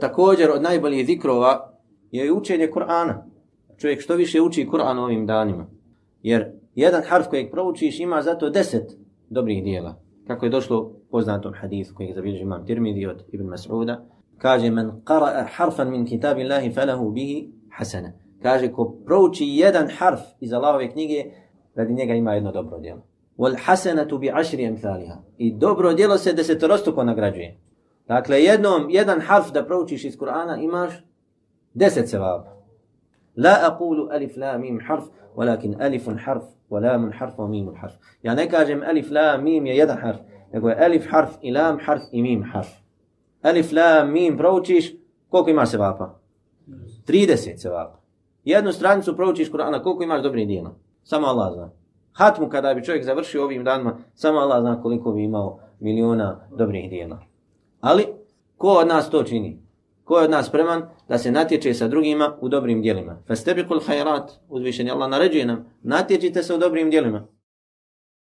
Također od najboljih zikrova je učenje Kur'ana. Čovjek što više uči Kur'an ovim danima. Jer jedan harf kojeg proučiš ima zato deset dobrih dijela. Kako je došlo poznatom hadisu kojeg zabilježi imam Tirmidhi od Ibn Mas'uda. Kaže, men qara'a harfan min kitabi Allahi falahu bihi hasana. Kaže, ko prouči jedan harf iz Allahove knjige, radi njega ima jedno dobro djelo. Wal hasanatu bi ashri amthaliha. I dobro djelo se desetorostuko nagrađuje. Dakle, jednom, jedan harf da proučiš iz Kur'ana imaš deset sevaba. La aqulu alif la mim harf, walakin alifun harf, wa lamun harf, wa mimun harf. Ja ne kažem alif la mim je jedan harf, nego je alif harf, i lam harf, i mim harf. Alif la mim proučiš, koliko imaš sevapa? 30 sevapa. Jednu stranicu proučiš Kur'ana, koliko imaš dobrih dijela? Samo Allah zna. Hatmu kada bi čovjek završio ovim danima, samo Allah zna koliko bi imao miliona dobrih dijela. Ali, ko od nas to čini? Ko je od nas spreman da se natječe sa drugima u dobrim dijelima? Fastebikul hajrat, uzvišen je Allah naređuje nam, natječite se u dobrim dijelima.